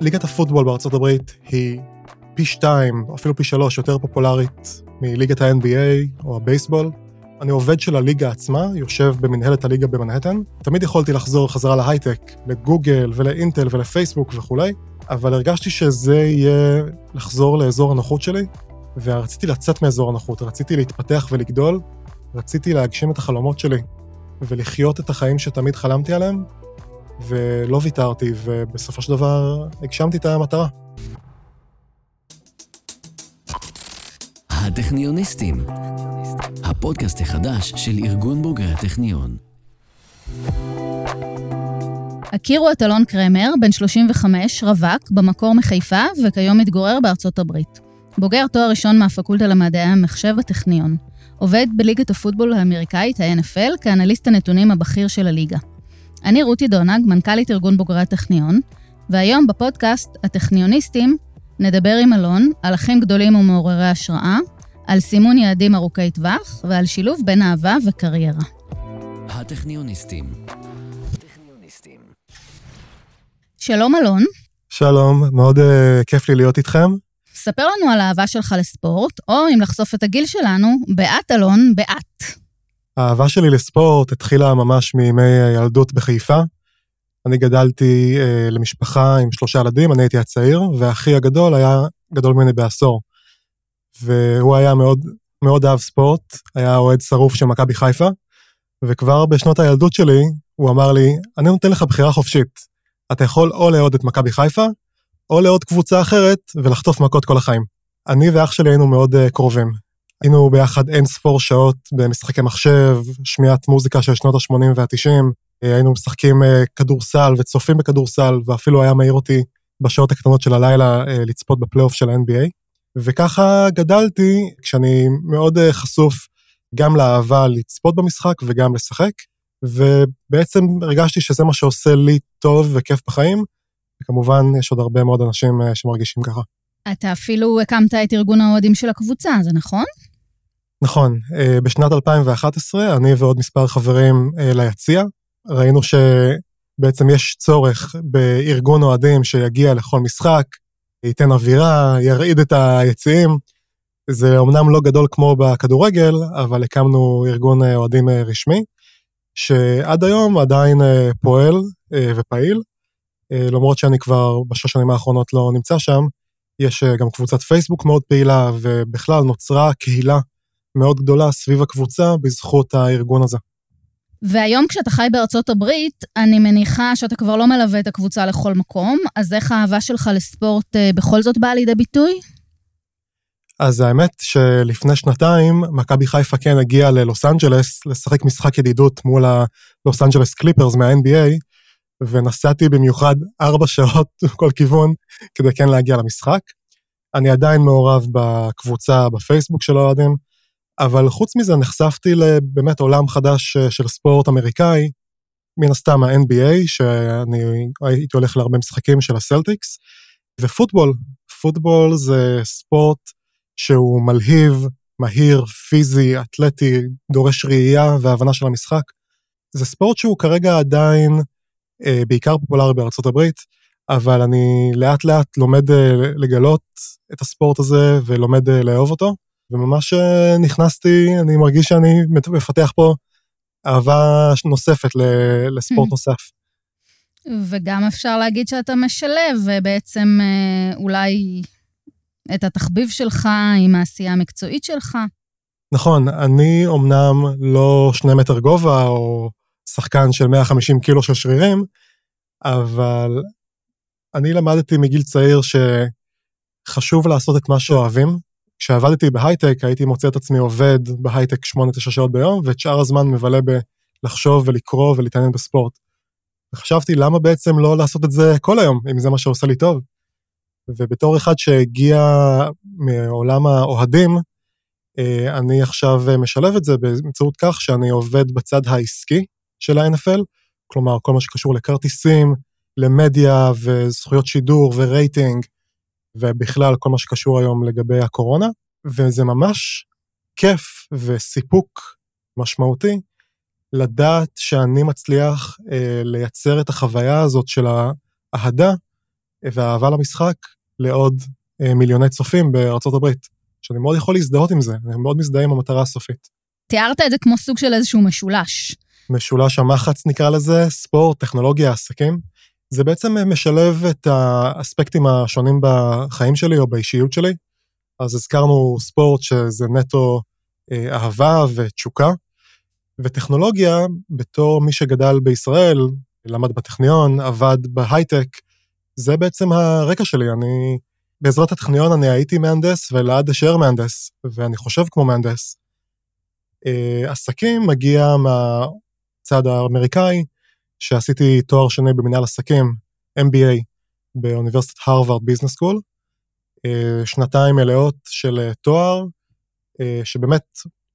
ליגת הפוטבול בארצות הברית היא פי שתיים, אפילו פי שלוש, יותר פופולרית מליגת ה-NBA או הבייסבול. אני עובד של הליגה עצמה, יושב במנהלת הליגה במנהטן. תמיד יכולתי לחזור חזרה להייטק, לגוגל ולאינטל ולפייסבוק וכולי, אבל הרגשתי שזה יהיה לחזור לאזור הנוחות שלי, ורציתי לצאת מאזור הנוחות, רציתי להתפתח ולגדול, רציתי להגשים את החלומות שלי ולחיות את החיים שתמיד חלמתי עליהם, ולא ויתרתי, ובסופו של דבר הגשמתי את המטרה. הטכניוניסטים, הפודקאסט החדש של ארגון בוגרי הטכניון. הכירו את אלון קרמר, בן 35, רווק, במקור מחיפה, וכיום מתגורר בארצות הברית. בוגר תואר ראשון מהפקולטה למדעי המחשב בטכניון. עובד בליגת הפוטבול האמריקאית, ה-NFL, כאנליסט הנתונים הבכיר של הליגה. אני רותי דונג, מנכ"לית ארגון בוגרי הטכניון, והיום בפודקאסט הטכניוניסטים נדבר עם אלון על אחים גדולים ומעוררי השראה, על סימון יעדים ארוכי טווח ועל שילוב בין אהבה וקריירה. הטכניוניסטים. שלום אלון. שלום, מאוד uh, כיף לי להיות איתכם. ספר לנו על האהבה שלך לספורט, או אם לחשוף את הגיל שלנו, באת אלון, באת. האהבה שלי לספורט התחילה ממש מימי הילדות בחיפה. אני גדלתי uh, למשפחה עם שלושה ילדים, אני הייתי הצעיר, ואחי הגדול היה גדול ממני בעשור. והוא היה מאוד, מאוד אהב ספורט, היה אוהד שרוף של מכבי חיפה, וכבר בשנות הילדות שלי הוא אמר לי, אני נותן לך בחירה חופשית. אתה יכול או לאהוד את מכבי חיפה, או לאהוד קבוצה אחרת ולחטוף מכות כל החיים. אני ואח שלי היינו מאוד uh, קרובים. היינו ביחד אין ספור שעות במשחקי מחשב, שמיעת מוזיקה של שנות ה-80 וה-90, היינו משחקים uh, כדורסל וצופים בכדורסל, ואפילו היה מעיר אותי בשעות הקטנות של הלילה uh, לצפות בפלייאוף של ה-NBA. וככה גדלתי, כשאני מאוד חשוף גם לאהבה לצפות במשחק וגם לשחק, ובעצם הרגשתי שזה מה שעושה לי טוב וכיף בחיים, וכמובן יש עוד הרבה מאוד אנשים שמרגישים ככה. אתה אפילו הקמת את ארגון האוהדים של הקבוצה, זה נכון? נכון, uh, בשנת 2011 אני ועוד מספר חברים uh, ליציע, ראינו שבעצם יש צורך בארגון אוהדים שיגיע לכל משחק, ייתן אווירה, ירעיד את היציעים. זה אומנם לא גדול כמו בכדורגל, אבל הקמנו ארגון אוהדים רשמי, שעד היום עדיין פועל ופעיל, למרות שאני כבר בשש שנים האחרונות לא נמצא שם. יש גם קבוצת פייסבוק מאוד פעילה, ובכלל נוצרה קהילה מאוד גדולה סביב הקבוצה בזכות הארגון הזה. והיום כשאתה חי בארצות הברית, אני מניחה שאתה כבר לא מלווה את הקבוצה לכל מקום, אז איך האהבה שלך לספורט בכל זאת באה לידי ביטוי? אז האמת שלפני שנתיים, מכבי חיפה כן הגיעה ללוס אנג'לס לשחק משחק ידידות מול הלוס אנג'לס קליפרס מה-NBA, ונסעתי במיוחד ארבע שעות כל כיוון כדי כן להגיע למשחק. אני עדיין מעורב בקבוצה בפייסבוק של האוהדים, אבל חוץ מזה נחשפתי לבאמת עולם חדש של ספורט אמריקאי, מן הסתם ה-NBA, שאני הייתי הולך להרבה משחקים של הסלטיקס, ופוטבול. פוטבול זה ספורט שהוא מלהיב, מהיר, פיזי, אתלטי, דורש ראייה והבנה של המשחק. זה ספורט שהוא כרגע עדיין אה, בעיקר פופולרי בארצות הברית, אבל אני לאט לאט לומד אה, לגלות את הספורט הזה ולומד אה, לאהוב אותו, וממש אה, נכנסתי, אני מרגיש שאני מפתח פה אהבה נוספת לספורט נוסף. וגם אפשר להגיד שאתה משלב בעצם אה, אולי את התחביב שלך עם העשייה המקצועית שלך. נכון, אני אמנם לא שני מטר גובה או שחקן של 150 קילו של שרירים, אבל אני למדתי מגיל צעיר שחשוב לעשות את מה שאוהבים. כשעבדתי בהייטק הייתי מוצא את עצמי עובד בהייטק 8-9 שעות ביום, ואת שאר הזמן מבלה בלחשוב ולקרוא ולהתעניין בספורט. וחשבתי למה בעצם לא לעשות את זה כל היום, אם זה מה שעושה לי טוב. ובתור אחד שהגיע מעולם האוהדים, אה, אני עכשיו משלב את זה באמצעות כך שאני עובד בצד העסקי של ה-NFL, כלומר, כל מה שקשור לכרטיסים, למדיה וזכויות שידור ורייטינג, ובכלל כל מה שקשור היום לגבי הקורונה, וזה ממש כיף וסיפוק משמעותי לדעת שאני מצליח אה, לייצר את החוויה הזאת של האהדה ואהבה למשחק לעוד אה, מיליוני צופים בארצות הברית, שאני מאוד יכול להזדהות עם זה, אני מאוד מזדהה עם המטרה הסופית. תיארת את זה כמו סוג של איזשהו משולש. משולש המחץ נקרא לזה, ספורט, טכנולוגיה, עסקים. זה בעצם משלב את האספקטים השונים בחיים שלי או באישיות שלי. אז הזכרנו ספורט שזה נטו אה, אהבה ותשוקה, וטכנולוגיה, בתור מי שגדל בישראל, למד בטכניון, עבד בהייטק, זה בעצם הרקע שלי. אני, בעזרת הטכניון אני הייתי מהנדס ולעד אשאר מהנדס, ואני חושב כמו מהנדס. אה, עסקים מגיע מהצד האמריקאי, שעשיתי תואר שני במנהל עסקים, MBA, באוניברסיטת הרווארד Business School, שנתיים מלאות של אה, תואר, אה, שבאמת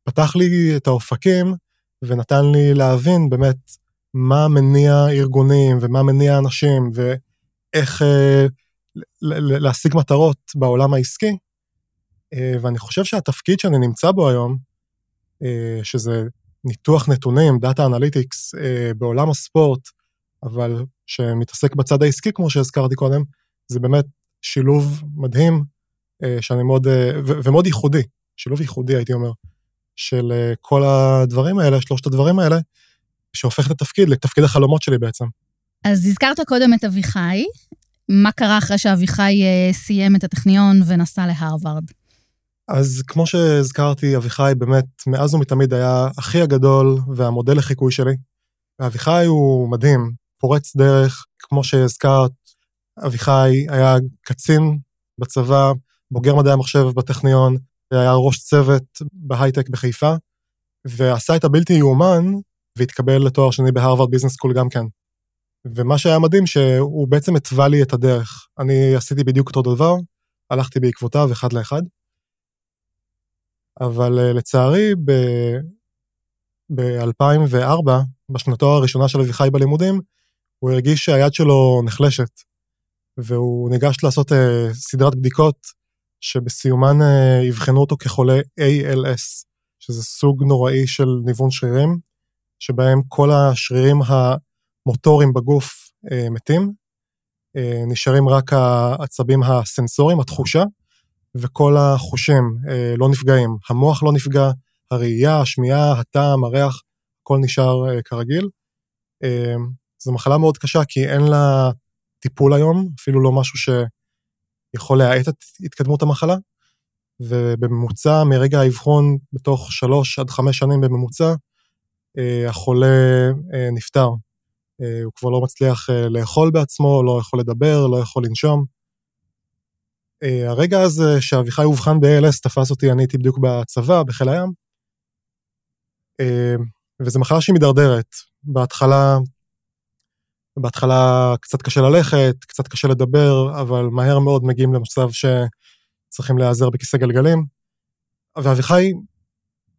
פתח לי את האופקים ונתן לי להבין באמת מה מניע ארגונים ומה מניע אנשים ואיך אה, להשיג מטרות בעולם העסקי. ואני חושב שהתפקיד שאני נמצא בו היום, שזה ניתוח נתונים, data analytics בעולם הספורט, אבל שמתעסק בצד העסקי, כמו שהזכרתי קודם, זה באמת שילוב מדהים, אה, שאני מאוד, אה, ומאוד ייחודי, שילוב ייחודי הייתי אומר, של אה, כל הדברים האלה, שלושת הדברים האלה, שהופך את התפקיד לתפקיד החלומות שלי בעצם. אז הזכרת קודם את אביחי, מה קרה אחרי שאביחי סיים את הטכניון ונסע להרווארד? אז כמו שהזכרתי, אביחי באמת מאז ומתמיד היה הכי הגדול והמודל לחיקוי שלי. אביחי הוא מדהים, פורץ דרך, כמו שהזכרת, אביחי היה קצין בצבא, בוגר מדעי המחשב בטכניון, היה ראש צוות בהייטק בחיפה, ועשה את הבלתי יאומן, והתקבל לתואר שני בהרווארד Business School גם כן. ומה שהיה מדהים, שהוא בעצם התווה לי את הדרך. אני עשיתי בדיוק אותו דבר, הלכתי בעקבותיו אחד לאחד. אבל אה, לצערי, ב-2004, בשנתו הראשונה של אביחי בלימודים, הוא הרגיש שהיד שלו נחלשת, והוא ניגש לעשות uh, סדרת בדיקות שבסיומן uh, יבחנו אותו כחולה ALS, שזה סוג נוראי של ניוון שרירים, שבהם כל השרירים המוטוריים בגוף uh, מתים, uh, נשארים רק העצבים הסנסוריים, התחושה, וכל החושים uh, לא נפגעים. המוח לא נפגע, הראייה, השמיעה, הטעם, הריח, הכל נשאר uh, כרגיל. Uh, זו מחלה מאוד קשה, כי אין לה טיפול היום, אפילו לא משהו שיכול להאט את התקדמות המחלה, ובממוצע, מרגע האבחון, בתוך שלוש עד חמש שנים בממוצע, אה, החולה אה, נפטר. אה, הוא כבר לא מצליח לאכול בעצמו, לא יכול לדבר, לא יכול לנשום. הרגע הזה שאביחי אובחן ב-ALS תפס אותי, אני הייתי בדיוק בצבא, בחיל הים, וזו מחלה שהיא מידרדרת. בהתחלה בהתחלה קצת קשה ללכת, קצת קשה לדבר, אבל מהר מאוד מגיעים למצב שצריכים להיעזר בכיסא גלגלים. ואביחי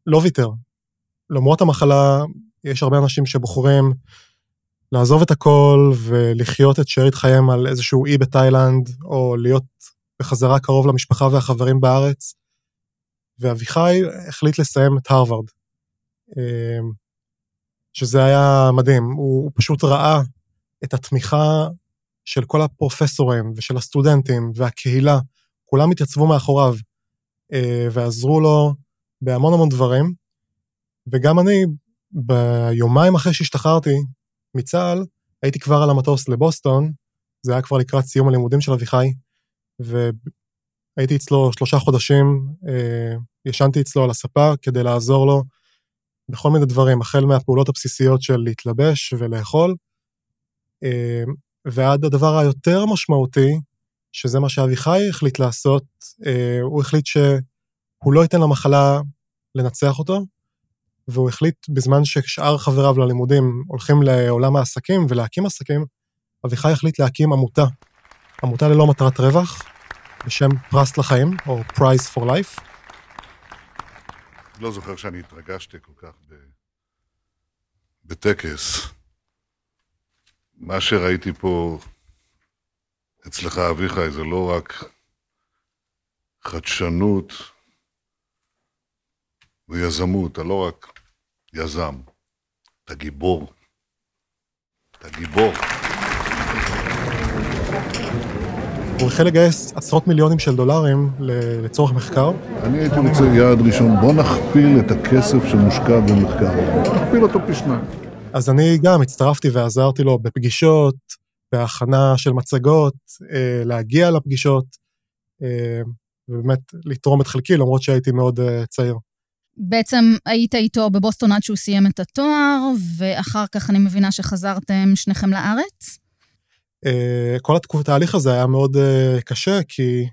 לא ויתר. למרות המחלה, יש הרבה אנשים שבוחרים לעזוב את הכל ולחיות את שארית חייהם על איזשהו אי בתאילנד, או להיות בחזרה קרוב למשפחה והחברים בארץ. ואביחי החליט לסיים את הרווארד. אמ, שזה היה מדהים, הוא, פשוט ראה את התמיכה של כל הפרופסורים ושל הסטודנטים והקהילה, כולם התייצבו מאחוריו אה, ועזרו לו בהמון המון דברים. וגם אני, ביומיים אחרי שהשתחררתי מצה"ל, הייתי כבר על המטוס לבוסטון, זה היה כבר לקראת סיום הלימודים של אביחי, והייתי אצלו שלושה חודשים, אה, ישנתי אצלו על הספה כדי לעזור לו בכל מיני דברים, החל מהפעולות הבסיסיות של להתלבש ולאכול, אמ, ועד הדבר היותר משמעותי, שזה מה שאביחי החליט לעשות, אה, הוא החליט שהוא לא ייתן למחלה לנצח אותו, והוא החליט בזמן ששאר חבריו ללימודים הולכים לעולם העסקים ולהקים עסקים, אביחי החליט להקים עמותה, עמותה ללא מטרת רווח, בשם פרס לחיים, או Prize for Life. לא זוכר שאני התרגשתי כל כך בטקס. מה שראיתי פה אצלך, אביחי, זה לא רק חדשנות ויזמות, אתה לא רק יזם, אתה גיבור. אתה גיבור. הוא החל לגייס עשרות מיליונים של דולרים לצורך מחקר. אני הייתי רוצה יעד ראשון, בוא נכפיל את הכסף שמושקע במחקר, נכפיל אותו פי שניים. אז אני גם הצטרפתי ועזרתי לו בפגישות, בהכנה של מצגות, אה, להגיע לפגישות, אה, ובאמת לתרום את חלקי, למרות שהייתי מאוד אה, צעיר. בעצם היית איתו בבוסטון עד שהוא סיים את התואר, ואחר כך אני מבינה שחזרתם שניכם לארץ? כל התהליך הזה היה מאוד קשה, כי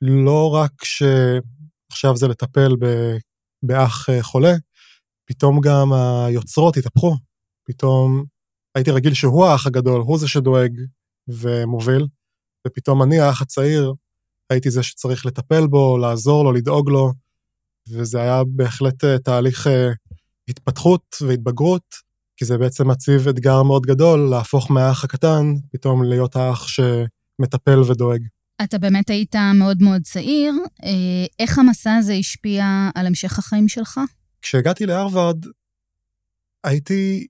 לא רק שעכשיו זה לטפל באח חולה, פתאום גם היוצרות התהפכו. פתאום הייתי רגיל שהוא האח הגדול, הוא זה שדואג ומוביל, ופתאום אני, האח הצעיר, הייתי זה שצריך לטפל בו, לעזור לו, לדאוג לו, וזה היה בהחלט אה, תהליך אה, התפתחות והתבגרות, כי זה בעצם מציב אתגר מאוד גדול להפוך מהאח הקטן פתאום להיות האח שמטפל ודואג. אתה באמת היית מאוד מאוד צעיר, אה, איך המסע הזה השפיע על המשך החיים שלך? כשהגעתי להרווארד, הייתי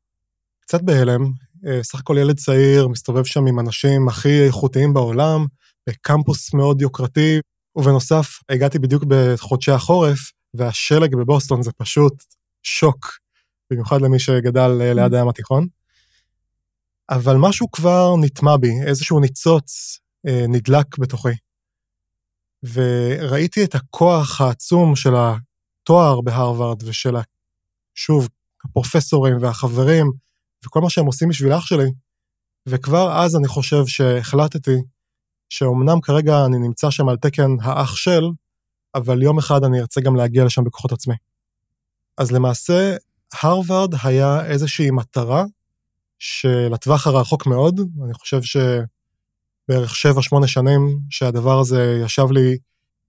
קצת בהלם, אה, סך הכל ילד צעיר, מסתובב שם עם אנשים הכי איכותיים בעולם, בקמפוס מאוד יוקרתי, ובנוסף, הגעתי בדיוק בחודשי החורף, והשלג בבוסטון זה פשוט שוק, במיוחד למי שגדל אה, ליד הים התיכון. אבל משהו כבר נטמע בי, איזשהו ניצוץ אה, נדלק בתוכי. וראיתי את הכוח העצום של התואר בהרווארד ושל, שוב, הפרופסורים והחברים, וכל מה שהם עושים בשביל אח שלי, וכבר אז אני חושב שהחלטתי שאומנם כרגע אני נמצא שם על תקן האח של, אבל יום אחד אני ארצה גם להגיע לשם בכוחות עצמי. אז למעשה, הרווארד היה איזושהי מטרה שלטווח הרחוק מאוד, אני חושב שבערך 7-8 שנים שהדבר הזה ישב לי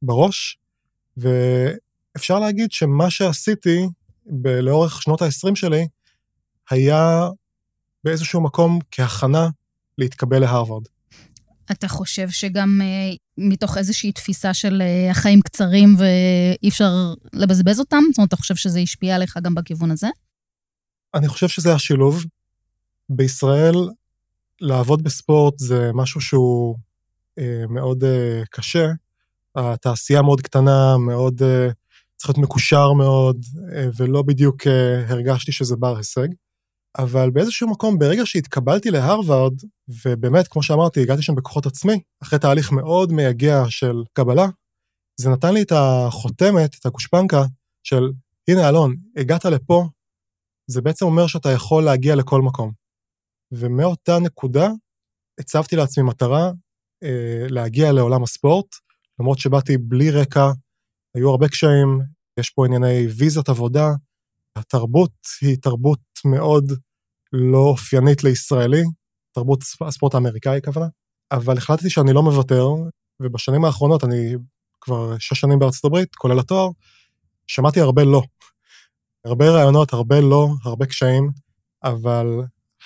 בראש, ואפשר להגיד שמה שעשיתי ב- לאורך שנות ה-20 שלי, היה באיזשהו מקום כהכנה להתקבל להרווארד. אתה חושב שגם uh, מתוך איזושהי תפיסה של uh, החיים קצרים ואי אפשר לבזבז אותם? זאת אומרת, אתה חושב שזה השפיע עליך גם בכיוון הזה? אני חושב שזה השילוב. בישראל, לעבוד בספורט זה משהו שהוא uh, מאוד uh, קשה. התעשייה מאוד קטנה, מאוד, uh, צריך להיות מקושר מאוד, uh, ולא בדיוק uh, הרגשתי שזה בר הישג. אבל באיזשהו מקום, ברגע שהתקבלתי להרווארד, ובאמת, כמו שאמרתי, הגעתי שם בכוחות עצמי, אחרי תהליך מאוד מייגע של קבלה, זה נתן לי את החותמת, את הגושפנקה, של, הנה אלון, הגעת לפה, זה בעצם אומר שאתה יכול להגיע לכל מקום. ומאותה נקודה הצבתי לעצמי מטרה אה, להגיע לעולם הספורט, למרות שבאתי בלי רקע, היו הרבה קשיים, יש פה ענייני ויזת עבודה, התרבות היא תרבות מאוד לא אופיינית לישראלי, תרבות הספורט האמריקאי הכוונה, אבל החלטתי שאני לא מוותר, ובשנים האחרונות, אני כבר שש שנים בארצות הברית, כולל התואר, שמעתי הרבה לא. הרבה רעיונות, הרבה לא, הרבה קשיים, אבל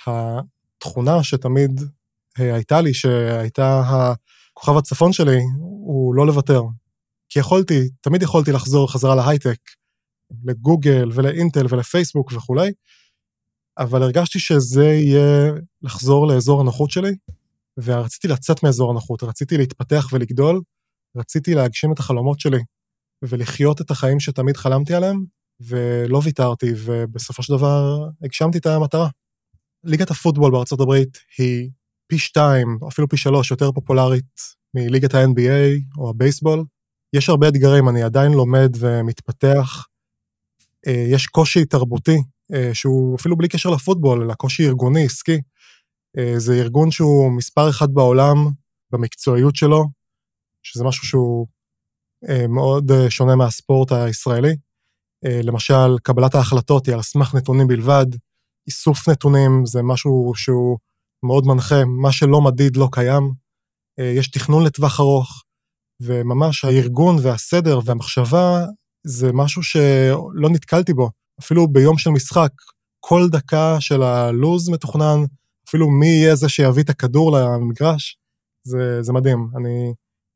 התכונה שתמיד אה, הייתה לי, שהייתה הכוכב הצפון שלי, הוא לא לוותר. כי יכולתי, תמיד יכולתי לחזור חזרה להייטק, לגוגל ולאינטל ולפייסבוק וכולי, אבל הרגשתי שזה יהיה לחזור לאזור הנוחות שלי, ורציתי לצאת מאזור הנוחות, רציתי להתפתח ולגדול, רציתי להגשים את החלומות שלי ולחיות את החיים שתמיד חלמתי עליהם, ולא ויתרתי, ובסופו של דבר הגשמתי את המטרה. ליגת הפוטבול בארצות הברית היא פי שתיים, אפילו פי שלוש, יותר פופולרית מליגת ה-NBA או הבייסבול. יש הרבה אתגרים, אני עדיין לומד ומתפתח, יש קושי תרבותי, אה, שהוא אפילו בלי קשר לפוטבול, אלא קושי ארגוני, עסקי. אה, זה ארגון שהוא מספר אחד בעולם במקצועיות שלו, שזה משהו שהוא מאוד שונה מהספורט הישראלי. למשל, קבלת ההחלטות היא על סמך נתונים בלבד, איסוף נתונים זה משהו שהוא מאוד מנחה, מה שלא מדיד לא קיים. יש תכנון לטווח ארוך, וממש הארגון והסדר והמחשבה זה משהו שלא נתקלתי בו. אפילו ביום של משחק, כל דקה של הלוז מתוכנן, אפילו מי יהיה זה שיביא את הכדור למגרש, זה, זה מדהים. אני,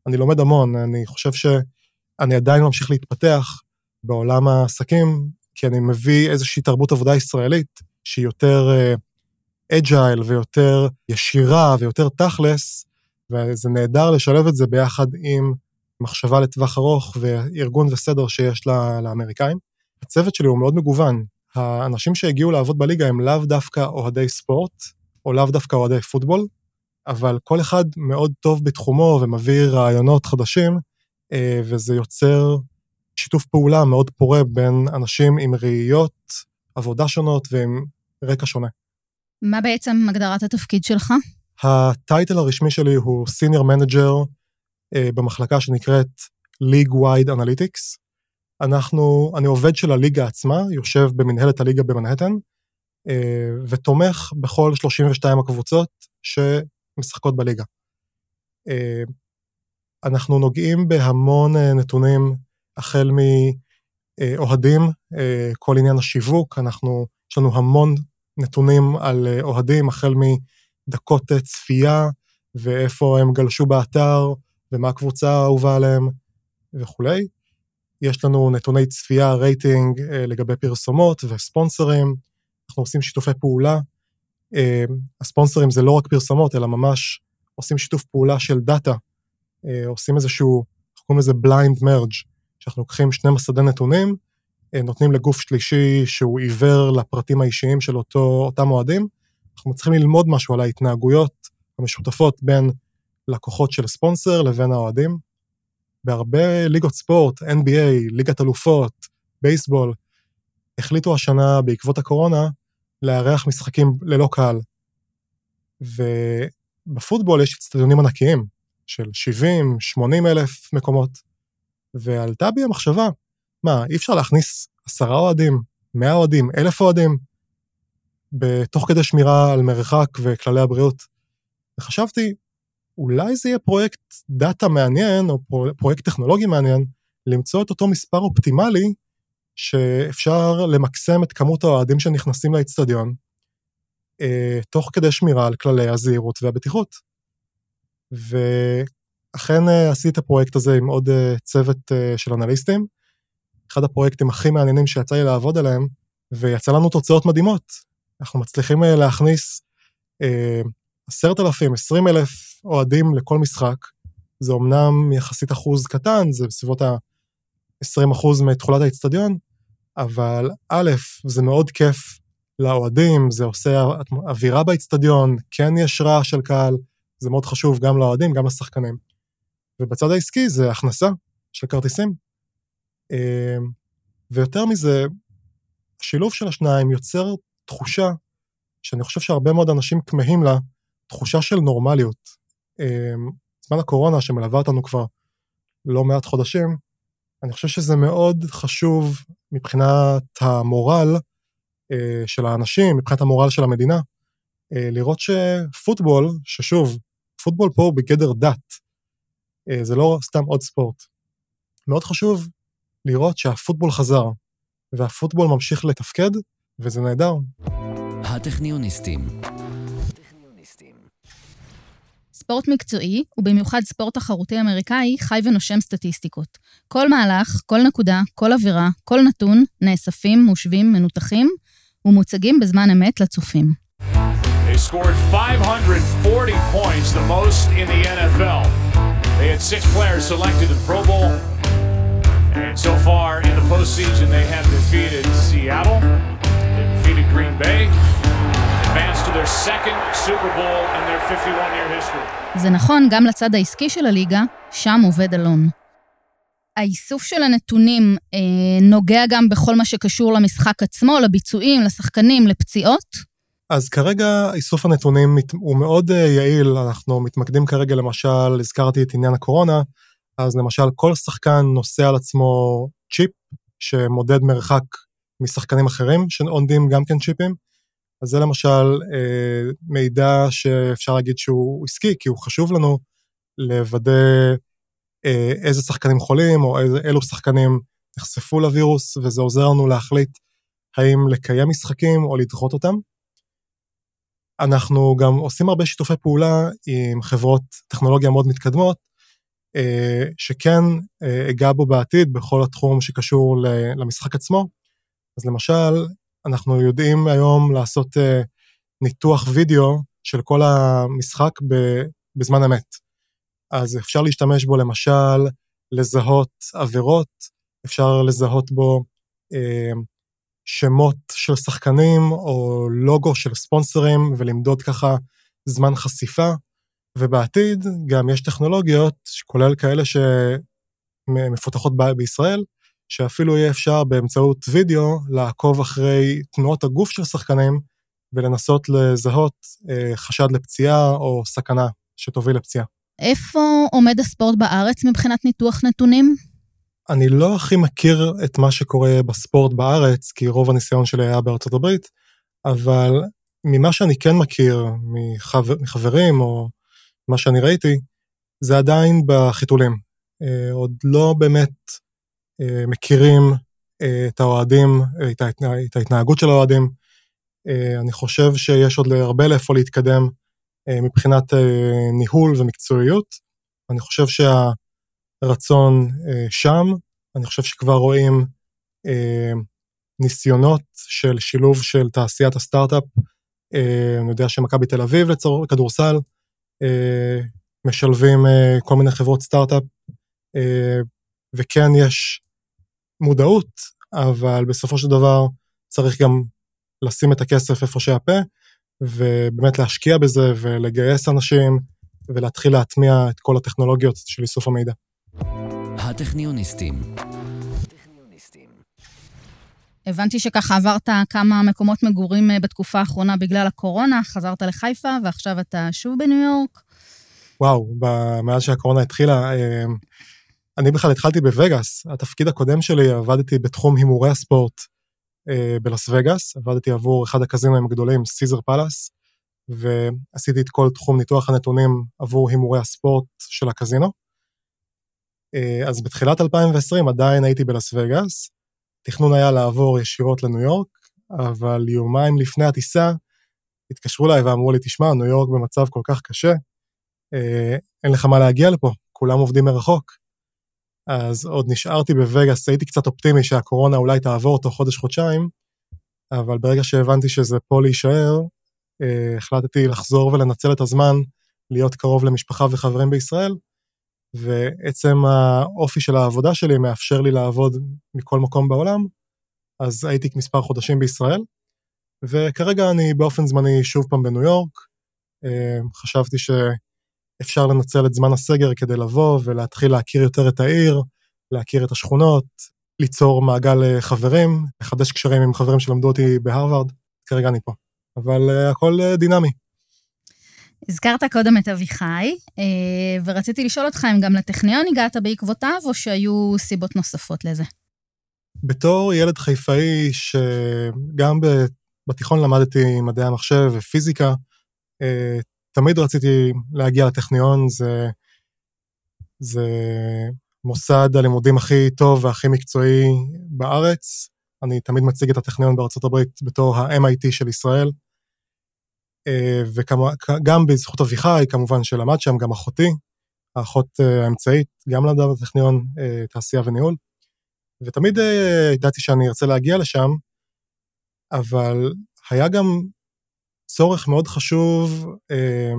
אני לומד המון, אני חושב שאני עדיין ממשיך להתפתח בעולם העסקים, כי אני מביא איזושהי תרבות עבודה ישראלית שהיא יותר אג'ייל uh, ויותר ישירה ויותר תכלס, וזה נהדר לשלב את זה ביחד עם מחשבה לטווח ארוך וארגון וסדר שיש לאמריקאים. הצוות שלי הוא מאוד מגוון. האנשים שהגיעו לעבוד בליגה הם לאו דווקא אוהדי ספורט, או לאו דווקא אוהדי פוטבול, אבל כל אחד מאוד טוב בתחומו ומביא רעיונות חדשים, אה, וזה יוצר שיתוף פעולה מאוד פורה בין אנשים עם חוויות עבודה שונות ועם רקע שונה. מה בעצם הגדרת התפקיד שלך? ה title הרשמי שלי הוא manager אה, במחלקה שנקראת League Wide Analytics. אנחנו, אני עובד של הליגה עצמה, יושב במנהלת הליגה במנהטן, אה, ותומך בכל 32 הקבוצות שמשחקות בליגה. אה, אנחנו נוגעים בהמון אה, נתונים, החל מאוהדים, כל עניין השיווק, אנחנו, יש לנו המון נתונים על אוהדים, החל מדקות צפייה, ואיפה הם גלשו באתר, ומה הקבוצה האהובה עליהם וכולי. יש לנו נתוני צפייה, רייטינג לגבי פרסומות וספונסרים, אנחנו עושים שיתופי פעולה. אה, הספונסרים זה לא רק פרסומות, אלא ממש עושים שיתוף פעולה של דאטה. אה, עושים איזשהו, אנחנו קוראים לזה blind merge, שאנחנו לוקחים שני מסדי נתונים, אה, נותנים לגוף שלישי שהוא עיוור לפרטים האישיים של אותו, אותם אוהדים. אנחנו צריכים ללמוד משהו על ההתנהגויות המשותפות בין לקוחות של ספונסר לבין האוהדים. בהרבה ליגות ספורט, NBA, ליגת אלופות, בייסבול, החליטו השנה, בעקבות הקורונה, לארח משחקים ללא קהל. ובפוטבול יש אצטדיונים ענקיים, של 70, 80 אלף מקומות, ועלתה בי המחשבה, מה, אי אפשר להכניס עשרה אוהדים, מאה אוהדים, אלף אוהדים, בתוך כדי שמירה על מרחק וכללי הבריאות. וחשבתי, אולי זה יהיה פרויקט דאטה מעניין, או פרויקט טכנולוגי מעניין, למצוא את אותו מספר אופטימלי שאפשר למקסם את כמות האוהדים שנכנסים לאצטדיון, אה, תוך כדי שמירה על כללי הזהירות והבטיחות. ואכן אה, עשיתי את הפרויקט הזה עם עוד אה, צוות אה, של אנליסטים, אחד הפרויקטים הכי מעניינים שיצא לי לעבוד עליהם, ויצא לנו תוצאות מדהימות. אנחנו מצליחים אה, להכניס אה, עשרת אלפים, עשרים אלף אוהדים לכל משחק. זה אמנם יחסית אחוז קטן, זה בסביבות ה-20% מתכולת האצטדיון, אבל א', זה מאוד כיף לאוהדים, זה עושה אווירה באצטדיון, כן יש רעש של קהל, זה מאוד חשוב גם לאוהדים, גם לשחקנים. ובצד העסקי זה הכנסה של כרטיסים. אמ, ויותר מזה, השילוב של השניים יוצר תחושה שאני חושב שהרבה מאוד אנשים כמהים לה, תחושה של נורמליות. אמ, זמן הקורונה שמלווה אותנו כבר לא מעט חודשים, אני חושב שזה מאוד חשוב מבחינת המורל אה, של האנשים, מבחינת המורל של המדינה, אה, לראות שפוטבול, ששוב, פוטבול פה הוא בגדר דת, אה, זה לא סתם עוד ספורט. מאוד חשוב לראות שהפוטבול חזר, והפוטבול ממשיך לתפקד, וזה נהדר. הטכניוניסטים ספורט מקצועי, ובמיוחד ספורט תחרותי אמריקאי, חי ונושם סטטיסטיקות. כל מהלך, כל נקודה, כל אווירה, כל נתון, נאספים, מושבים, מנותחים, ומוצגים בזמן אמת לצופים. Bay, זה נכון גם לצד העסקי של הליגה, שם עובד אלון. האיסוף של הנתונים אה, נוגע גם בכל מה שקשור למשחק עצמו, לביצועים, לשחקנים, לפציעות? אז כרגע איסוף הנתונים הוא מאוד אה, יעיל, אנחנו מתמקדים כרגע למשל, הזכרתי את עניין הקורונה, אז למשל כל שחקן נושא על עצמו צ'יפ שמודד מרחק משחקנים אחרים שעונדים גם כן צ'יפים, אז זה למשל אה, מידע שאפשר להגיד שהוא עסקי, כי הוא חשוב לנו לוודא אה, איזה שחקנים חולים, או איזה, אילו שחקנים נחשפו לווירוס, וזה עוזר לנו להחליט האם לקיים משחקים או לדחות אותם. אנחנו גם עושים הרבה שיתופי פעולה עם חברות טכנולוגיה מאוד מתקדמות, אה, שכן אה, אגע בו בעתיד בכל התחום שקשור למשחק עצמו. אז למשל, אנחנו יודעים היום לעשות uh, ניתוח וידאו של כל המשחק ב, בזמן אמת. אז אפשר להשתמש בו למשל לזהות עבירות, אפשר לזהות בו אה, שמות של שחקנים או לוגו של ספונסרים ולמדוד ככה זמן חשיפה, ובעתיד גם יש טכנולוגיות, כולל כאלה שמפותחות בישראל, שאפילו יהיה אפשר באמצעות וידאו לעקוב אחרי תנועות הגוף של שחקנים ולנסות לזהות אה, חשד לפציעה או סכנה שתוביל לפציעה. איפה עומד הספורט בארץ מבחינת ניתוח נתונים? אני לא הכי מכיר את מה שקורה בספורט בארץ, כי רוב הניסיון שלי היה בארצות הברית, אבל ממה שאני כן מכיר מחבר, מחברים או מה שאני ראיתי, זה עדיין בחיתולים. אה, עוד לא באמת מכירים אה, את האוהדים, את, ההתנה, את ההתנהגות של האוהדים. אה, אני חושב שיש עוד הרבה לאיפה להתקדם אה, מבחינת אה, ניהול ומקצועיות. אני חושב שהרצון אה, שם, אני חושב שכבר רואים אה, ניסיונות של שילוב של תעשיית הסטארט-אפ. אה, אני יודע שמכבי תל אביב לצורך כדורסל, אה, משלבים אה, כל מיני חברות סטארט-אפ, אה, וכן יש מודעות, אבל בסופו של דבר צריך גם לשים את הכסף איפה שהפה, ובאמת להשקיע בזה ולגייס אנשים ולהתחיל להטמיע את כל הטכנולוגיות של איסוף המידע. הטכניוניסטים. הבנתי שככה עברת כמה מקומות מגורים אה, בתקופה האחרונה בגלל הקורונה, חזרת לחיפה ועכשיו אתה שוב בניו יורק. וואו, מאז שהקורונה התחילה, אה, אני בכלל התחלתי בווגאס. התפקיד הקודם שלי, עבדתי בתחום הימורי הספורט אה, בלאס וגאס, עבדתי עבור אחד הקזינים הגדולים, סיזר פלאס, ועשיתי את כל תחום ניתוח הנתונים עבור הימורי הספורט של הקזינו. אה, אז בתחילת 2020 עדיין הייתי בלאס וגאס, תכנון היה לעבור ישירות לניו יורק, אבל יומיים לפני הטיסה התקשרו אליי ואמרו לי, תשמע, ניו יורק במצב כל כך קשה, אה, אין לך מה להגיע לפה, כולם עובדים מרחוק. אז עוד נשארתי בווגאס, הייתי קצת אופטימי שהקורונה אולי תעבור תוך חודש-חודשיים, אבל ברגע שהבנתי שזה פה להישאר, אה, החלטתי לחזור ולנצל את הזמן להיות קרוב למשפחה וחברים בישראל, ועצם האופי של העבודה שלי מאפשר לי לעבוד מכל מקום בעולם, אז הייתי מספר חודשים בישראל, וכרגע אני באופן זמני שוב פעם בניו יורק. אה, חשבתי ש... אפשר לנצל את זמן הסגר כדי לבוא ולהתחיל להכיר יותר את העיר, להכיר את השכונות, ליצור מעגל אה, חברים, לחדש קשרים עם חברים שלמדו אותי בהרווארד, כרגע אני פה. אבל uh, הכל uh, דינמי. הזכרת קודם את אביחי, ורציתי לשאול אותך אם גם לטכניון הגעת בעקבותיו, או שהיו סיבות נוספות לזה? בתור ילד חיפאי, שגם בתיכון למדתי מדעי המחשב ופיזיקה, תמיד רציתי להגיע לטכניון, זה, זה מוסד הלימודים הכי טוב והכי מקצועי בארץ. אני תמיד מציג את הטכניון בארצות הברית בתור ה-MIT של ישראל. אה, וגם בזכות אביחי, כמובן שלמד שם, גם אחותי, האחות אה, האמצעית, גם למדה בטכניון אה, תעשייה וניהול. ותמיד ידעתי שאני ארצה להגיע לשם, אבל היה גם צורך מאוד חשוב אה,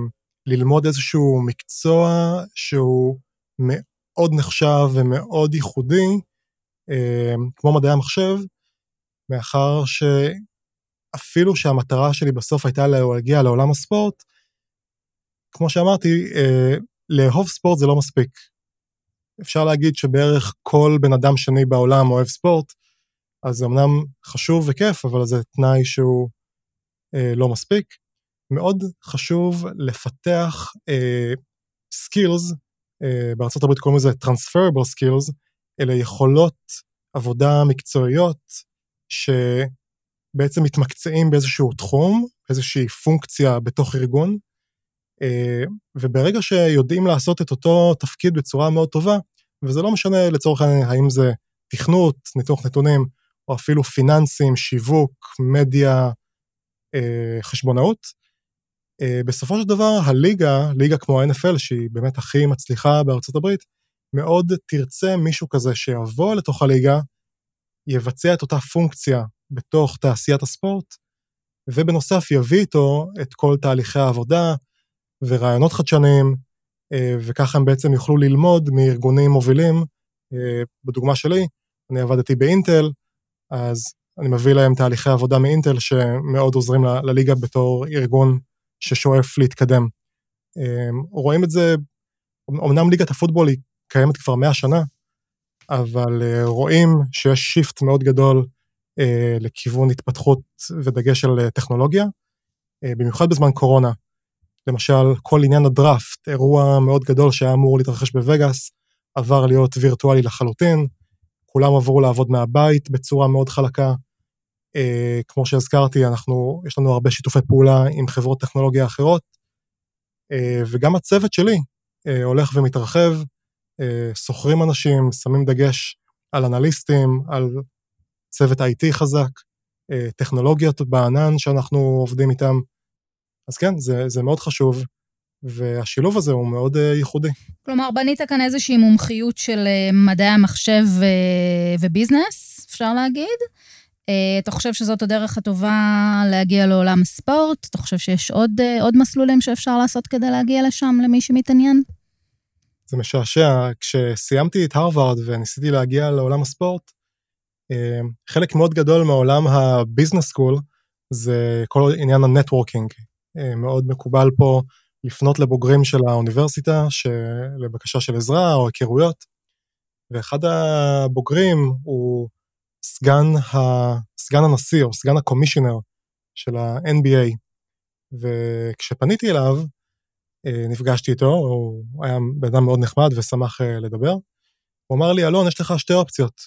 ללמוד איזשהו מקצוע שהוא מאוד נחשב ומאוד ייחודי, אה, כמו מדעי המחשב, מאחר שאפילו שהמטרה שלי בסוף הייתה להגיע לעולם הספורט, כמו שאמרתי, אה, לאהוב ספורט זה לא מספיק. אפשר להגיד שבערך כל בן אדם שני בעולם אוהב ספורט, אז זה אמנם חשוב וכיף, אבל זה תנאי שהוא לא מספיק. מאוד חשוב לפתח סקילס, אה, אה, הברית קוראים לזה Transferable Skills, אלה יכולות עבודה מקצועיות שבעצם מתמקצעים באיזשהו תחום, איזושהי פונקציה בתוך ארגון, אה, וברגע שיודעים לעשות את אותו תפקיד בצורה מאוד טובה, וזה לא משנה לצורך העניין האם זה תכנות, ניתוח נתונים, או אפילו פיננסים, שיווק, מדיה, אה, חשבונאות. אה, בסופו של דבר, הליגה, ליגה כמו ה-NFL, שהיא באמת הכי מצליחה בארצות הברית, מאוד תרצה מישהו כזה שיבוא לתוך הליגה, יבצע את אותה פונקציה בתוך תעשיית הספורט, ובנוסף יביא איתו את כל תהליכי העבודה ורעיונות חדשניים, אה, וככה הם בעצם יוכלו ללמוד מארגונים מובילים. אה, בדוגמה שלי, אני עבדתי באינטל, אז אני מביא להם תהליכי עבודה מאינטל שמאוד עוזרים לליגה בתור ארגון ששואף להתקדם. רואים את זה, אמנם ליגת הפוטבול היא קיימת כבר 100 שנה, אבל רואים שיש shift מאוד גדול לכיוון התפתחות ודגש על טכנולוגיה, במיוחד בזמן קורונה. למשל, כל עניין הדראפט, אירוע מאוד גדול שהיה אמור להתרחש בווגאס, עבר להיות וירטואלי לחלוטין, כולם עברו לעבוד מהבית בצורה מאוד חלקה. אה, כמו שהזכרתי, אנחנו, יש לנו הרבה שיתופי פעולה עם חברות טכנולוגיה אחרות, אה, וגם הצוות שלי אה, הולך ומתרחב, אה, שוכרים אנשים, שמים דגש על אנליסטים, על צוות IT חזק, אה, טכנולוגיות בענן שאנחנו עובדים איתם. אז כן, זה, זה מאוד חשוב, והשילוב הזה הוא מאוד אה, ייחודי. כלומר, בנית כאן איזושהי מומחיות של אה, מדעי המחשב אה, ו business, אפשר להגיד. אה, אתה חושב שזאת הדרך הטובה להגיע לעולם הספורט? אתה חושב שיש עוד, אה, עוד מסלולים שאפשר לעשות כדי להגיע לשם, למי שמתעניין? זה משעשע. כשסיימתי את הרווארד וניסיתי להגיע לעולם הספורט, אה, חלק מאוד גדול מעולם ה business school זה כל עניין ה networking. אה, מאוד מקובל פה לפנות לבוגרים של האוניברסיטה לבקשה של עזרה או היכרויות. ואחד הבוגרים הוא סגן, ה, סגן הנשיא או סגן ה commissioner של ה-NBA. וכשפניתי אליו, אה, נפגשתי איתו, הוא היה בן אדם מאוד נחמד ושמח אה, לדבר. הוא אמר לי, אלון, יש לך שתי אופציות.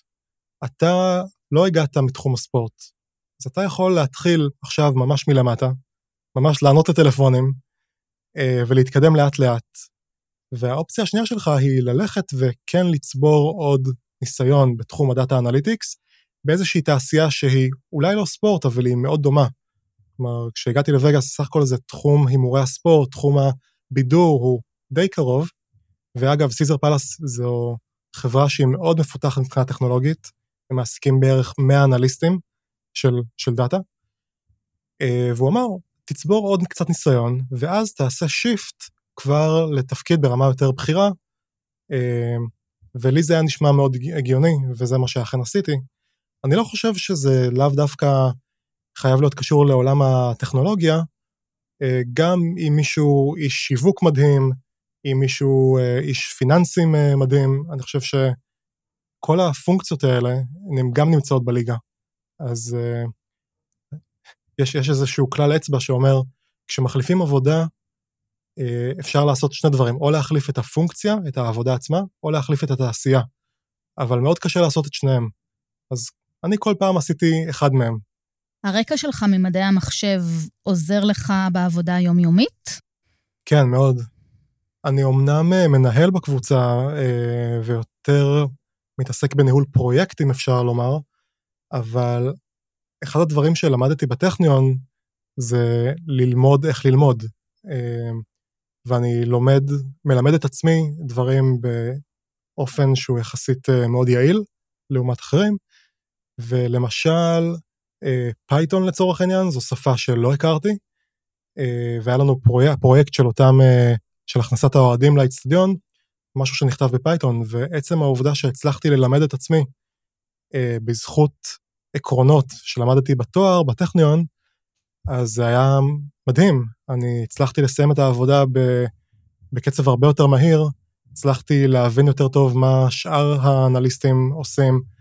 אתה לא הגעת מתחום הספורט, אז אתה יכול להתחיל עכשיו ממש מלמטה, ממש לענות לטלפונים אה, ולהתקדם לאט לאט. והאופציה השנייה שלך היא ללכת וכן לצבור עוד ניסיון בתחום ה data analytics, באיזושהי תעשייה שהיא אולי לא ספורט, אבל היא מאוד דומה. כלומר, כשהגעתי לווגאס, סך הכל זה תחום הימורי הספורט, תחום הבידור הוא די קרוב. ואגב, Caesars Palace זו חברה שהיא מאוד מפותחת מבחינה טכנולוגית, הם מעסיקים בערך 100 אנליסטים של, של דאטה. אה, והוא אמר, תצבור עוד קצת ניסיון, ואז תעשה shift כבר לתפקיד ברמה יותר בכירה, אה, ולי זה היה נשמע מאוד הגיוני, וזה מה שאכן עשיתי. אני לא חושב שזה לאו דווקא חייב להיות קשור לעולם הטכנולוגיה, אה, גם אם מישהו איש שיווק מדהים, אם מישהו אה, איש פיננסים מדהים, אני חושב שכל הפונקציות האלה, הן גם נמצאות בליגה. אז יש, יש איזשהו כלל אצבע שאומר, כשמחליפים עבודה, אה, אפשר לעשות שני דברים, או להחליף את הפונקציה, את העבודה עצמה, או להחליף את התעשייה. אבל מאוד קשה לעשות את שניהם. אז אני כל פעם עשיתי אחד מהם. הרקע שלך ממדעי המחשב עוזר לך בעבודה היומיומית? כן, מאוד. אני אומנם אה, מנהל בקבוצה אה, ויותר מתעסק בניהול פרויקטים, אפשר לומר, אבל אחד הדברים שלמדתי בטכניון זה ללמוד איך ללמוד. אמ, ואני לומד, מלמד את עצמי דברים באופן שהוא יחסית אה, מאוד יעיל לעומת אחרים. ולמשל, Python אה, לצורך העניין, זו שפה שלא הכרתי, אה, והיה לנו פרויקט, פרויקט של אותם, של הכנסת האוהדים לאצטדיון, משהו שנכתב ב Python, ועצם העובדה שהצלחתי ללמד את עצמי בזכות עקרונות שלמדתי בתואר, בטכניון, אז זה היה מדהים. אני הצלחתי לסיים את העבודה בקצב הרבה יותר מהיר, הצלחתי להבין יותר טוב מה שאר האנליסטים עושים, אה,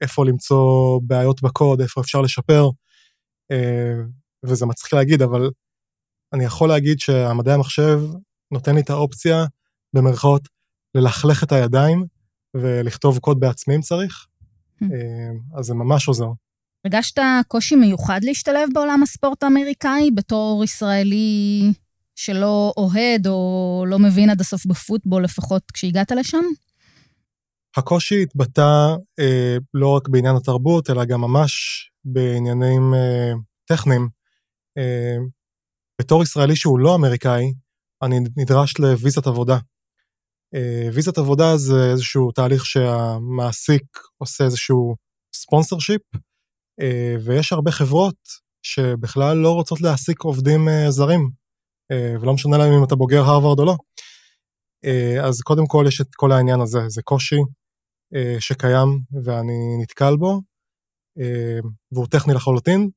איפה למצוא בעיות בקוד, איפה אפשר לשפר, אה, וזה מצחיק להגיד, אבל אני יכול להגיד שהמדעי המחשב נותן לי את האופציה, במרכאות, ללכלך את הידיים ולכתוב קוד בעצמי אם צריך, אה, אז זה ממש עוזר. הרגשת קושי מיוחד להשתלב בעולם הספורט האמריקאי בתור ישראלי שלא אוהד או לא מבין עד הסוף בפוטבול, לפחות כשהגעת לשם? הקושי התבטא אה, לא רק בעניין התרבות, אלא גם ממש בעניינים אה, טכניים. אה, בתור ישראלי שהוא לא אמריקאי, אני נדרש לוויזת עבודה. אה, ויזת עבודה זה איזשהו תהליך שהמעסיק עושה איזשהו ספונסר שיפ, אה, ויש הרבה חברות שבכלל לא רוצות להעסיק עובדים אה, זרים, ולא משנה להם אם אתה בוגר הרווארד או לא. אה, אז קודם כל יש את כל העניין הזה, זה קושי אה, שקיים ואני נתקל בו, אה, והוא טכני לחלוטין.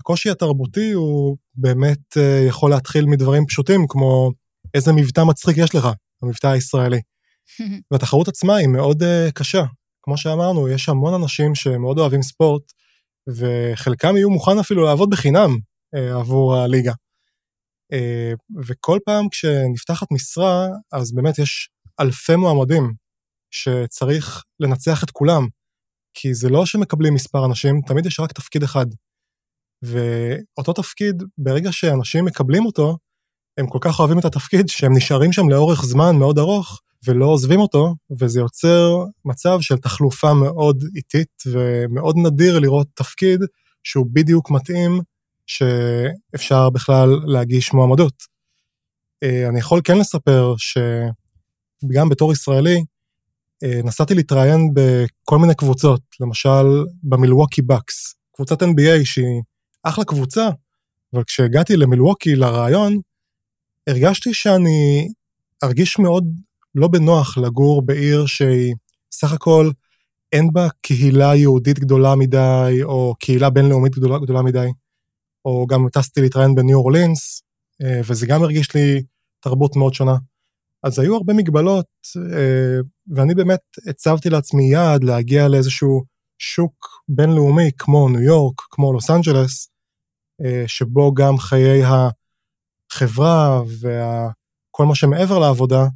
הקושי התרבותי הוא באמת יכול להתחיל מדברים פשוטים, כמו איזה מבטא מצחיק יש לך, המבטא הישראלי. והתחרות עצמה היא מאוד קשה. כמו שאמרנו, יש המון אנשים שמאוד אוהבים ספורט, וחלקם יהיו מוכן אפילו לעבוד בחינם עבור הליגה. אה, וכל פעם כשנפתחת משרה, אז באמת יש אלפי מועמדים שצריך לנצח את כולם, כי זה לא שמקבלים מספר אנשים, תמיד יש רק תפקיד אחד. ואותו תפקיד, ברגע שאנשים מקבלים אותו, הם כל כך אוהבים את התפקיד שהם נשארים שם לאורך זמן מאוד ארוך ולא עוזבים אותו, וזה יוצר מצב של תחלופה מאוד איטית ומאוד נדיר לראות תפקיד שהוא בדיוק מתאים שאפשר בכלל להגיש מועמדות. אה, אני יכול כן לספר שגם בתור ישראלי, נסעתי להתראיין בכל מיני קבוצות, למשל במילווקי בקס, קבוצת NBA שהיא אחלה קבוצה, אבל כשהגעתי למילווקי לראיון, הרגשתי שאני ארגיש מאוד לא בנוח לגור בעיר שהיא סך הכל אין בה קהילה יהודית גדולה מדי, או קהילה בינלאומית גדולה, גדולה מדי. או גם טסתי להתראיין בניו אורלינס, אה, וזה גם הרגיש לי תרבות מאוד שונה. אז היו הרבה מגבלות, אה, ואני באמת הצבתי לעצמי יעד להגיע לאיזשהו שוק בינלאומי כמו ניו יורק, כמו לוס אנג'לס, אה, שבו גם חיי החברה וכל מה שמעבר לעבודה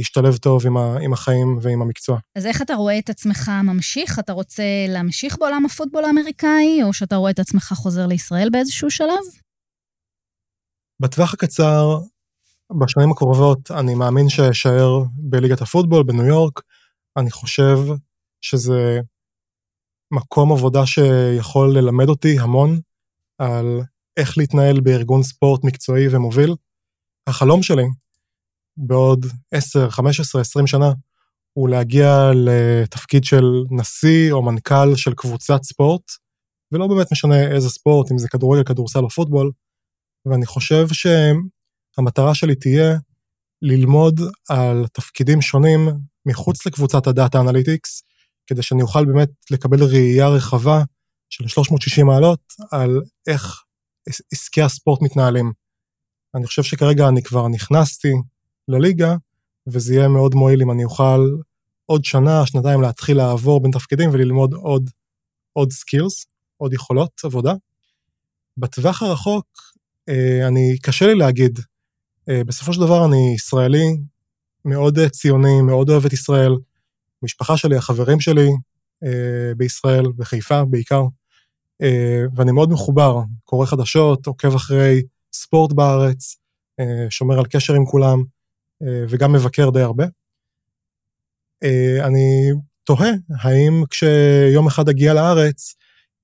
ישתלב טוב עם, ה, עם החיים ועם המקצוע. אז איך אתה רואה את עצמך ממשיך? אתה רוצה להמשיך בעולם הפוטבול האמריקאי, או שאתה רואה את עצמך חוזר לישראל באיזשהו שלב? בטווח הקצר, בשנים הקרובות, אני מאמין שאשאר בליגת הפוטבול בניו יורק. אני חושב שזה מקום עבודה שיכול ללמד אותי המון על איך להתנהל בארגון ספורט מקצועי ומוביל. החלום שלי בעוד 10, 15, 20 שנה, הוא להגיע לתפקיד של נשיא או מנכ"ל של קבוצת ספורט, ולא באמת משנה איזה ספורט, אם זה כדורגל, כדורסל או פוטבול, ואני חושב שהמטרה שלי תהיה ללמוד על תפקידים שונים מחוץ לקבוצת ה data analytics, כדי שאני אוכל באמת לקבל ראייה רחבה של 360 מעלות על איך עסקי הספורט מתנהלים. אני חושב שכרגע אני כבר נכנסתי לליגה, וזה יהיה מאוד מועיל אם אני אוכל עוד שנה, שנתיים להתחיל לעבור בין תפקידים וללמוד עוד, עוד skills, עוד יכולות עבודה. בטווח הרחוק, אה, אני, קשה לי להגיד. אה, בסופו של דבר אני ישראלי, מאוד ציוני, מאוד אוהב את ישראל. המשפחה שלי, החברים שלי אה, בישראל, בחיפה בעיקר, ואני מאוד מחובר, קורא חדשות, עוקב אחרי ספורט בארץ, שומר על קשר עם כולם. אה, וגם מבקר די הרבה. אה, אני תוהה האם כשיום אחד אגיע לארץ,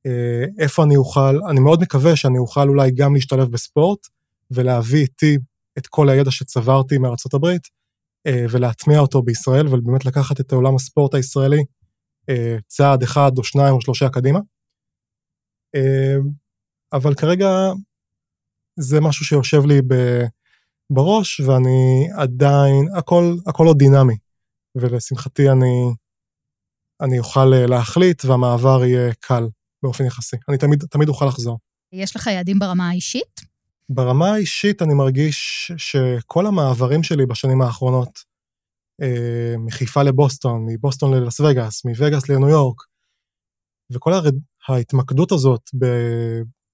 אה, איפה אני אוכל, אני מאוד מקווה שאני אוכל אולי גם להשתלב בספורט ולהביא איתי את כל הידע שצברתי מארצות הברית ולהטמיע אותו בישראל ובאמת לקחת את עולם הספורט הישראלי צעד אחד או שניים או שלושה קדימה. אבל כרגע זה משהו שיושב לי. בראש, ואני עדיין, הכל, הכל עוד דינמי, ולשמחתי אני, אני אוכל אה, להחליט והמעבר יהיה קל באופן יחסי. אני תמיד, תמיד אוכל לחזור. יש לך יעדים ברמה האישית? ברמה האישית אני מרגיש שכל המעברים שלי בשנים האחרונות, אה, מחיפה לבוסטון, מבוסטון ללס וגאס, מווגאס לניו יורק, וכל הרד... ההתמקדות הזאת ב...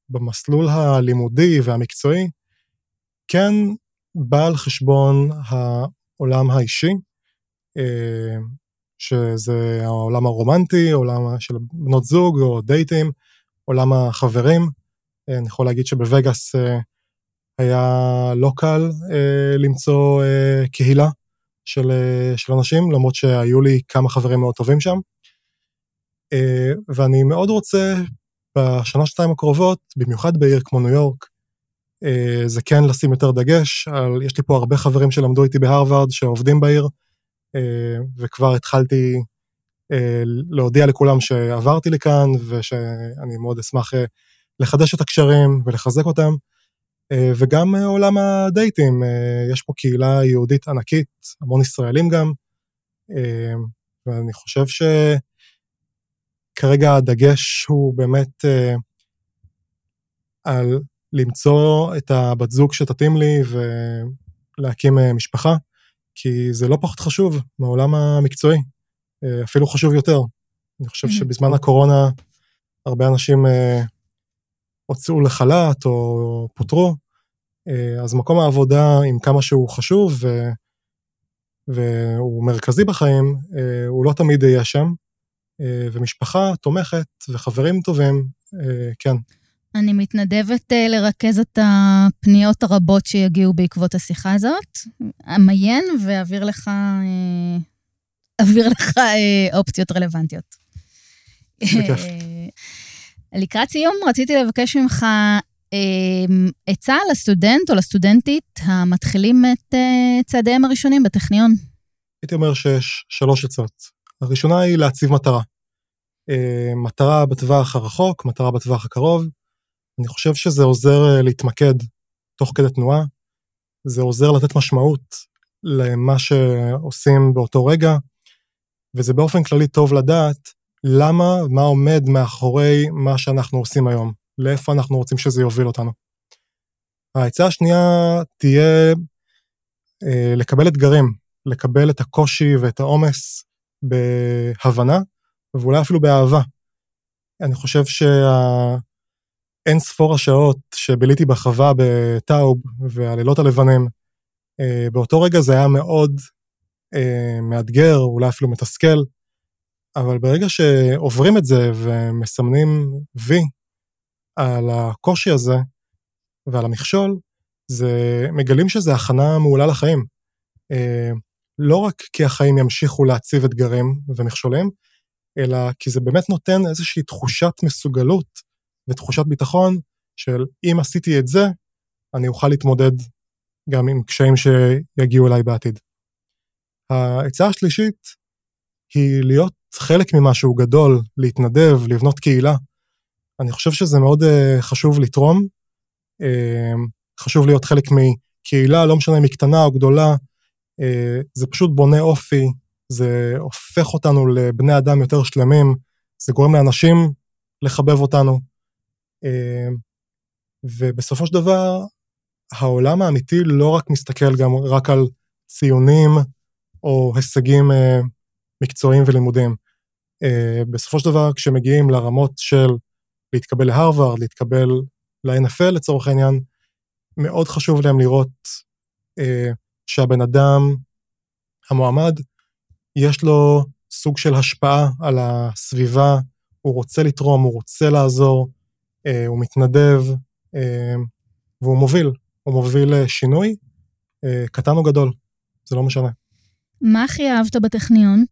במסלול הלימודי והמקצועי, כן בא על חשבון העולם האישי, אה, שזה העולם הרומנטי, עולם של בנות זוג או דייטים, עולם החברים. אני יכול להגיד שבווגאס אה, היה לא קל למצוא קהילה של, של אנשים, למרות שהיו לי כמה חברים מאוד טובים שם. ואני מאוד רוצה בשנה-שנתיים הקרובות, במיוחד בעיר כמו ניו יורק, אה, זה כן לשים יותר דגש, על, יש לי פה הרבה חברים שלמדו איתי בהרווארד שעובדים בעיר, אה, וכבר התחלתי אה, להודיע לכולם שעברתי לכאן, ושאני מאוד אשמח לחדש את הקשרים ולחזק אותם. אה, וגם אה, עולם הדייטים, אה, יש פה קהילה יהודית ענקית, המון ישראלים גם, ואני חושב שכרגע הדגש הוא באמת על למצוא את הבת זוג שתתאים לי ולהקים משפחה, כי זה לא פחות חשוב מהעולם המקצועי, אפילו חשוב יותר. אני חושב. שבזמן הקורונה הרבה אנשים הוצאו לחל"ת או פוטרו, אה, אז מקום העבודה, עם כמה שהוא חשוב ו... והוא מרכזי בחיים, אה, הוא לא תמיד יהיה שם, אה, ומשפחה תומכת וחברים טובים, כן. אני מתנדבת לרכז את הפניות הרבות שיגיעו בעקבות השיחה הזאת. אמיין ואעביר לך, אעביר לך אופציות רלוונטיות. בכיף. לקראת סיום רציתי לבקש ממך אה, עצה לסטודנט או לסטודנטית המתחילים את אה, צעדיהם הראשונים בטכניון. הייתי אומר שיש שלוש עצות. הראשונה היא להציב מטרה. אה, מטרה בטווח הרחוק, מטרה בטווח הקרוב. אני חושב שזה עוזר אה, להתמקד תוך כדי תנועה, זה עוזר לתת משמעות למה שעושים באותו רגע, וזה באופן כללי טוב לדעת למה, מה עומד מאחורי מה שאנחנו עושים היום, לאיפה אנחנו רוצים שזה יוביל אותנו. העצה השנייה תהיה אה, לקבל אתגרים, לקבל את הקושי ואת העומס בהבנה, ואולי אפילו באהבה. אני חושב שהאין ספור השעות שביליתי בחווה בטאוב והלילות הלבנים, אה, באותו רגע זה היה מאוד אה, מאתגר, אולי אפילו מתסכל, אבל ברגע שעוברים את זה ומסמנים וי על הקושי הזה ועל המכשול, זה מגלים שזה הכנה מעולה לחיים. אה, לא רק כי החיים ימשיכו להציב אתגרים ומכשולים, אלא כי זה באמת נותן איזושהי תחושת מסוגלות ותחושת ביטחון של אם עשיתי את זה, אני אוכל להתמודד גם עם קשיים שיגיעו אליי בעתיד. העצה השלישית היא להיות חלק ממשהו גדול, להתנדב, לבנות קהילה. אני חושב שזה מאוד uh, חשוב לתרום, uh, חשוב להיות חלק מקהילה, לא משנה אם היא קטנה או גדולה, uh, זה פשוט בונה אופי, זה הופך אותנו לבני אדם יותר שלמים, זה גורם לאנשים לחבב אותנו. Uh, ובסופו של דבר, העולם האמיתי לא רק מסתכל גם רק על ציונים או הישגים uh, מקצועיים ולימודיים. Uh, בסופו של דבר, כשמגיעים לרמות של להתקבל להרווארד, להתקבל ל-NFL לצורך העניין, מאוד חשוב להם לראות uh, שהבן אדם, המועמד, יש לו סוג של השפעה על הסביבה, הוא רוצה לתרום, הוא רוצה לעזור, uh, הוא מתנדב, והוא מוביל, הוא מוביל שינוי, קטן או גדול, זה לא משנה. מה הכי אהבת בטכניון?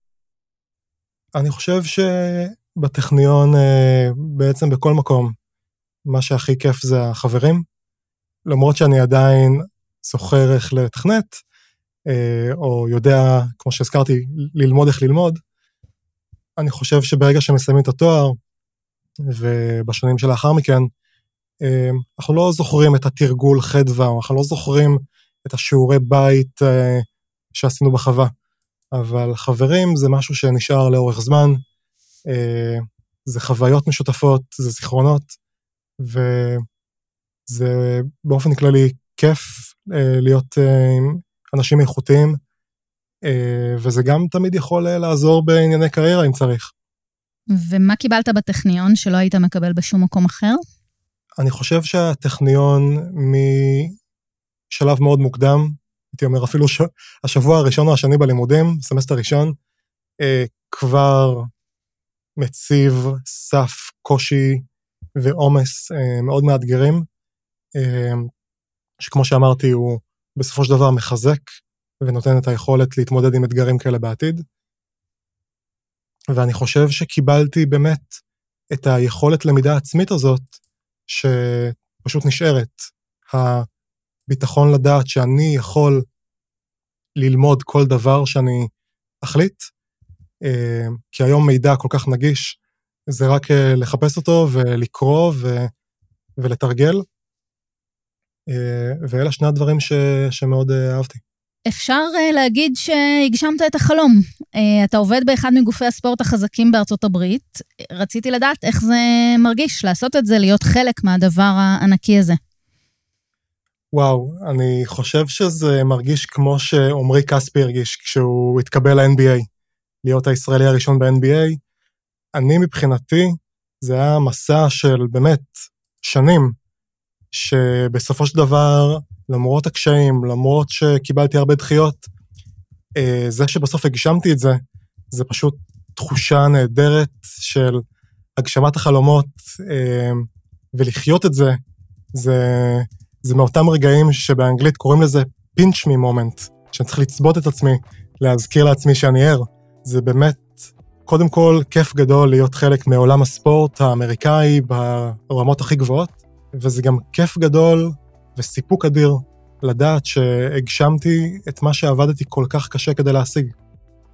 אני חושב שבטכניון, אה, בעצם בכל מקום, מה שהכי כיף זה החברים. למרות שאני עדיין זוכר איך לתכנת, אה, או יודע, כמו שהזכרתי, ללמוד איך ללמוד, אני חושב שברגע שמסיימים את התואר, ובשנים שלאחר מכן, אה, אנחנו לא זוכרים את התרגול חדווה, אנחנו לא זוכרים את השיעורי בית שעשינו בחווה. אבל חברים זה משהו שנשאר לאורך זמן, אה, זה חוויות משותפות, זה זיכרונות, וזה באופן כללי כיף אה, להיות אה, עם אנשים איכותיים, וזה גם תמיד יכול לעזור בענייני קריירה אם צריך. ומה קיבלת בטכניון שלא היית מקבל בשום מקום אחר? אני חושב שהטכניון משלב מאוד מוקדם, הייתי אומר אפילו ש... השבוע הראשון או השני בלימודים, סמסטר ראשון, אה, כבר מציב סף קושי ועומס אה, מאוד מאתגרים, אה, שכמו שאמרתי, הוא בסופו של דבר מחזק ונותן את היכולת להתמודד עם אתגרים כאלה בעתיד. ואני חושב שקיבלתי באמת את היכולת למידה עצמית הזאת, שפשוט נשארת. ביטחון לדעת שאני יכול ללמוד כל דבר שאני אחליט, כי היום מידע כל כך נגיש, זה רק לחפש אותו ולקרוא ו... ולתרגל. ואלה שני הדברים ש, שמאוד אהבתי. אפשר להגיד שהגשמת את החלום. אתה עובד באחד מגופי הספורט החזקים בארצות הברית. רציתי לדעת איך זה מרגיש לעשות את זה, להיות חלק מהדבר הענקי הזה. וואו, אני חושב שזה מרגיש כמו שעמרי כספי הרגיש כשהוא התקבל ל-NBA, להיות הישראלי הראשון ב-NBA. אני מבחינתי, זה היה מסע של באמת שנים, שבסופו של דבר, למרות הקשיים, למרות שקיבלתי הרבה דחיות, אה, זה שבסוף הגשמתי את זה, זה פשוט תחושה נהדרת של הגשמת החלומות אה, ולחיות את זה, זה, זה מאותם רגעים שבאנגלית קוראים לזה pinch me moment, שאני צריך לצבות את עצמי, להזכיר לעצמי שאני ער. זה באמת, קודם כל, כיף גדול להיות חלק מעולם הספורט האמריקאי ברמות הכי גבוהות, וזה גם כיף גדול וסיפוק אדיר לדעת שהגשמתי את מה שעבדתי כל כך קשה כדי להשיג.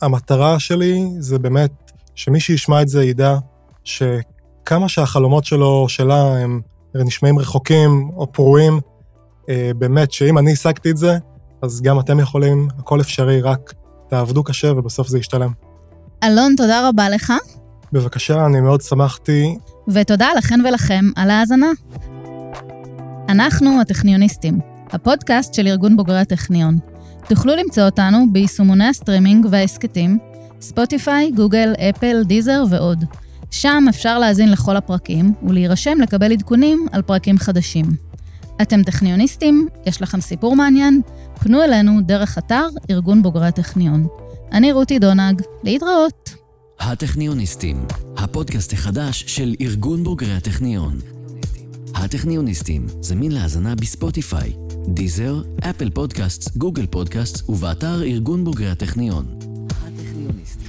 המטרה שלי זה באמת שמי שישמע את זה ידע שכמה שהחלומות שלו או שלה הם נשמעים רחוקים או פרועים, באמת שאם אני השגתי את זה, אז גם אתם יכולים, הכל אפשרי, רק תעבדו קשה ובסוף זה ישתלם. אלון, תודה רבה לך. בבקשה, אני מאוד שמחתי. ותודה לכן ולכם על ההאזנה. אנחנו הטכניוניסטים, הפודקאסט של ארגון בוגרי הטכניון. תוכלו למצוא אותנו ביישומוני הסטרימינג וההסכתים, ספוטיפיי, גוגל, אפל, דיזר ועוד. שם אפשר להאזין לכל הפרקים ולהירשם לקבל עדכונים על פרקים חדשים. אתם טכניוניסטים, יש לכם סיפור מעניין? פנו אלינו דרך אתר ארגון בוגרי הטכניון. אני רותי דונג, להתראות. הטכניוניסטים, הפודקאסט החדש של ארגון בוגרי הטכניון. הטכניוניסטים, זמין להאזנה בספוטיפיי, דיזר, אפל פודקאסט, גוגל פודקאסט ובאתר ארגון בוגרי הטכניון. הטכניוניסטים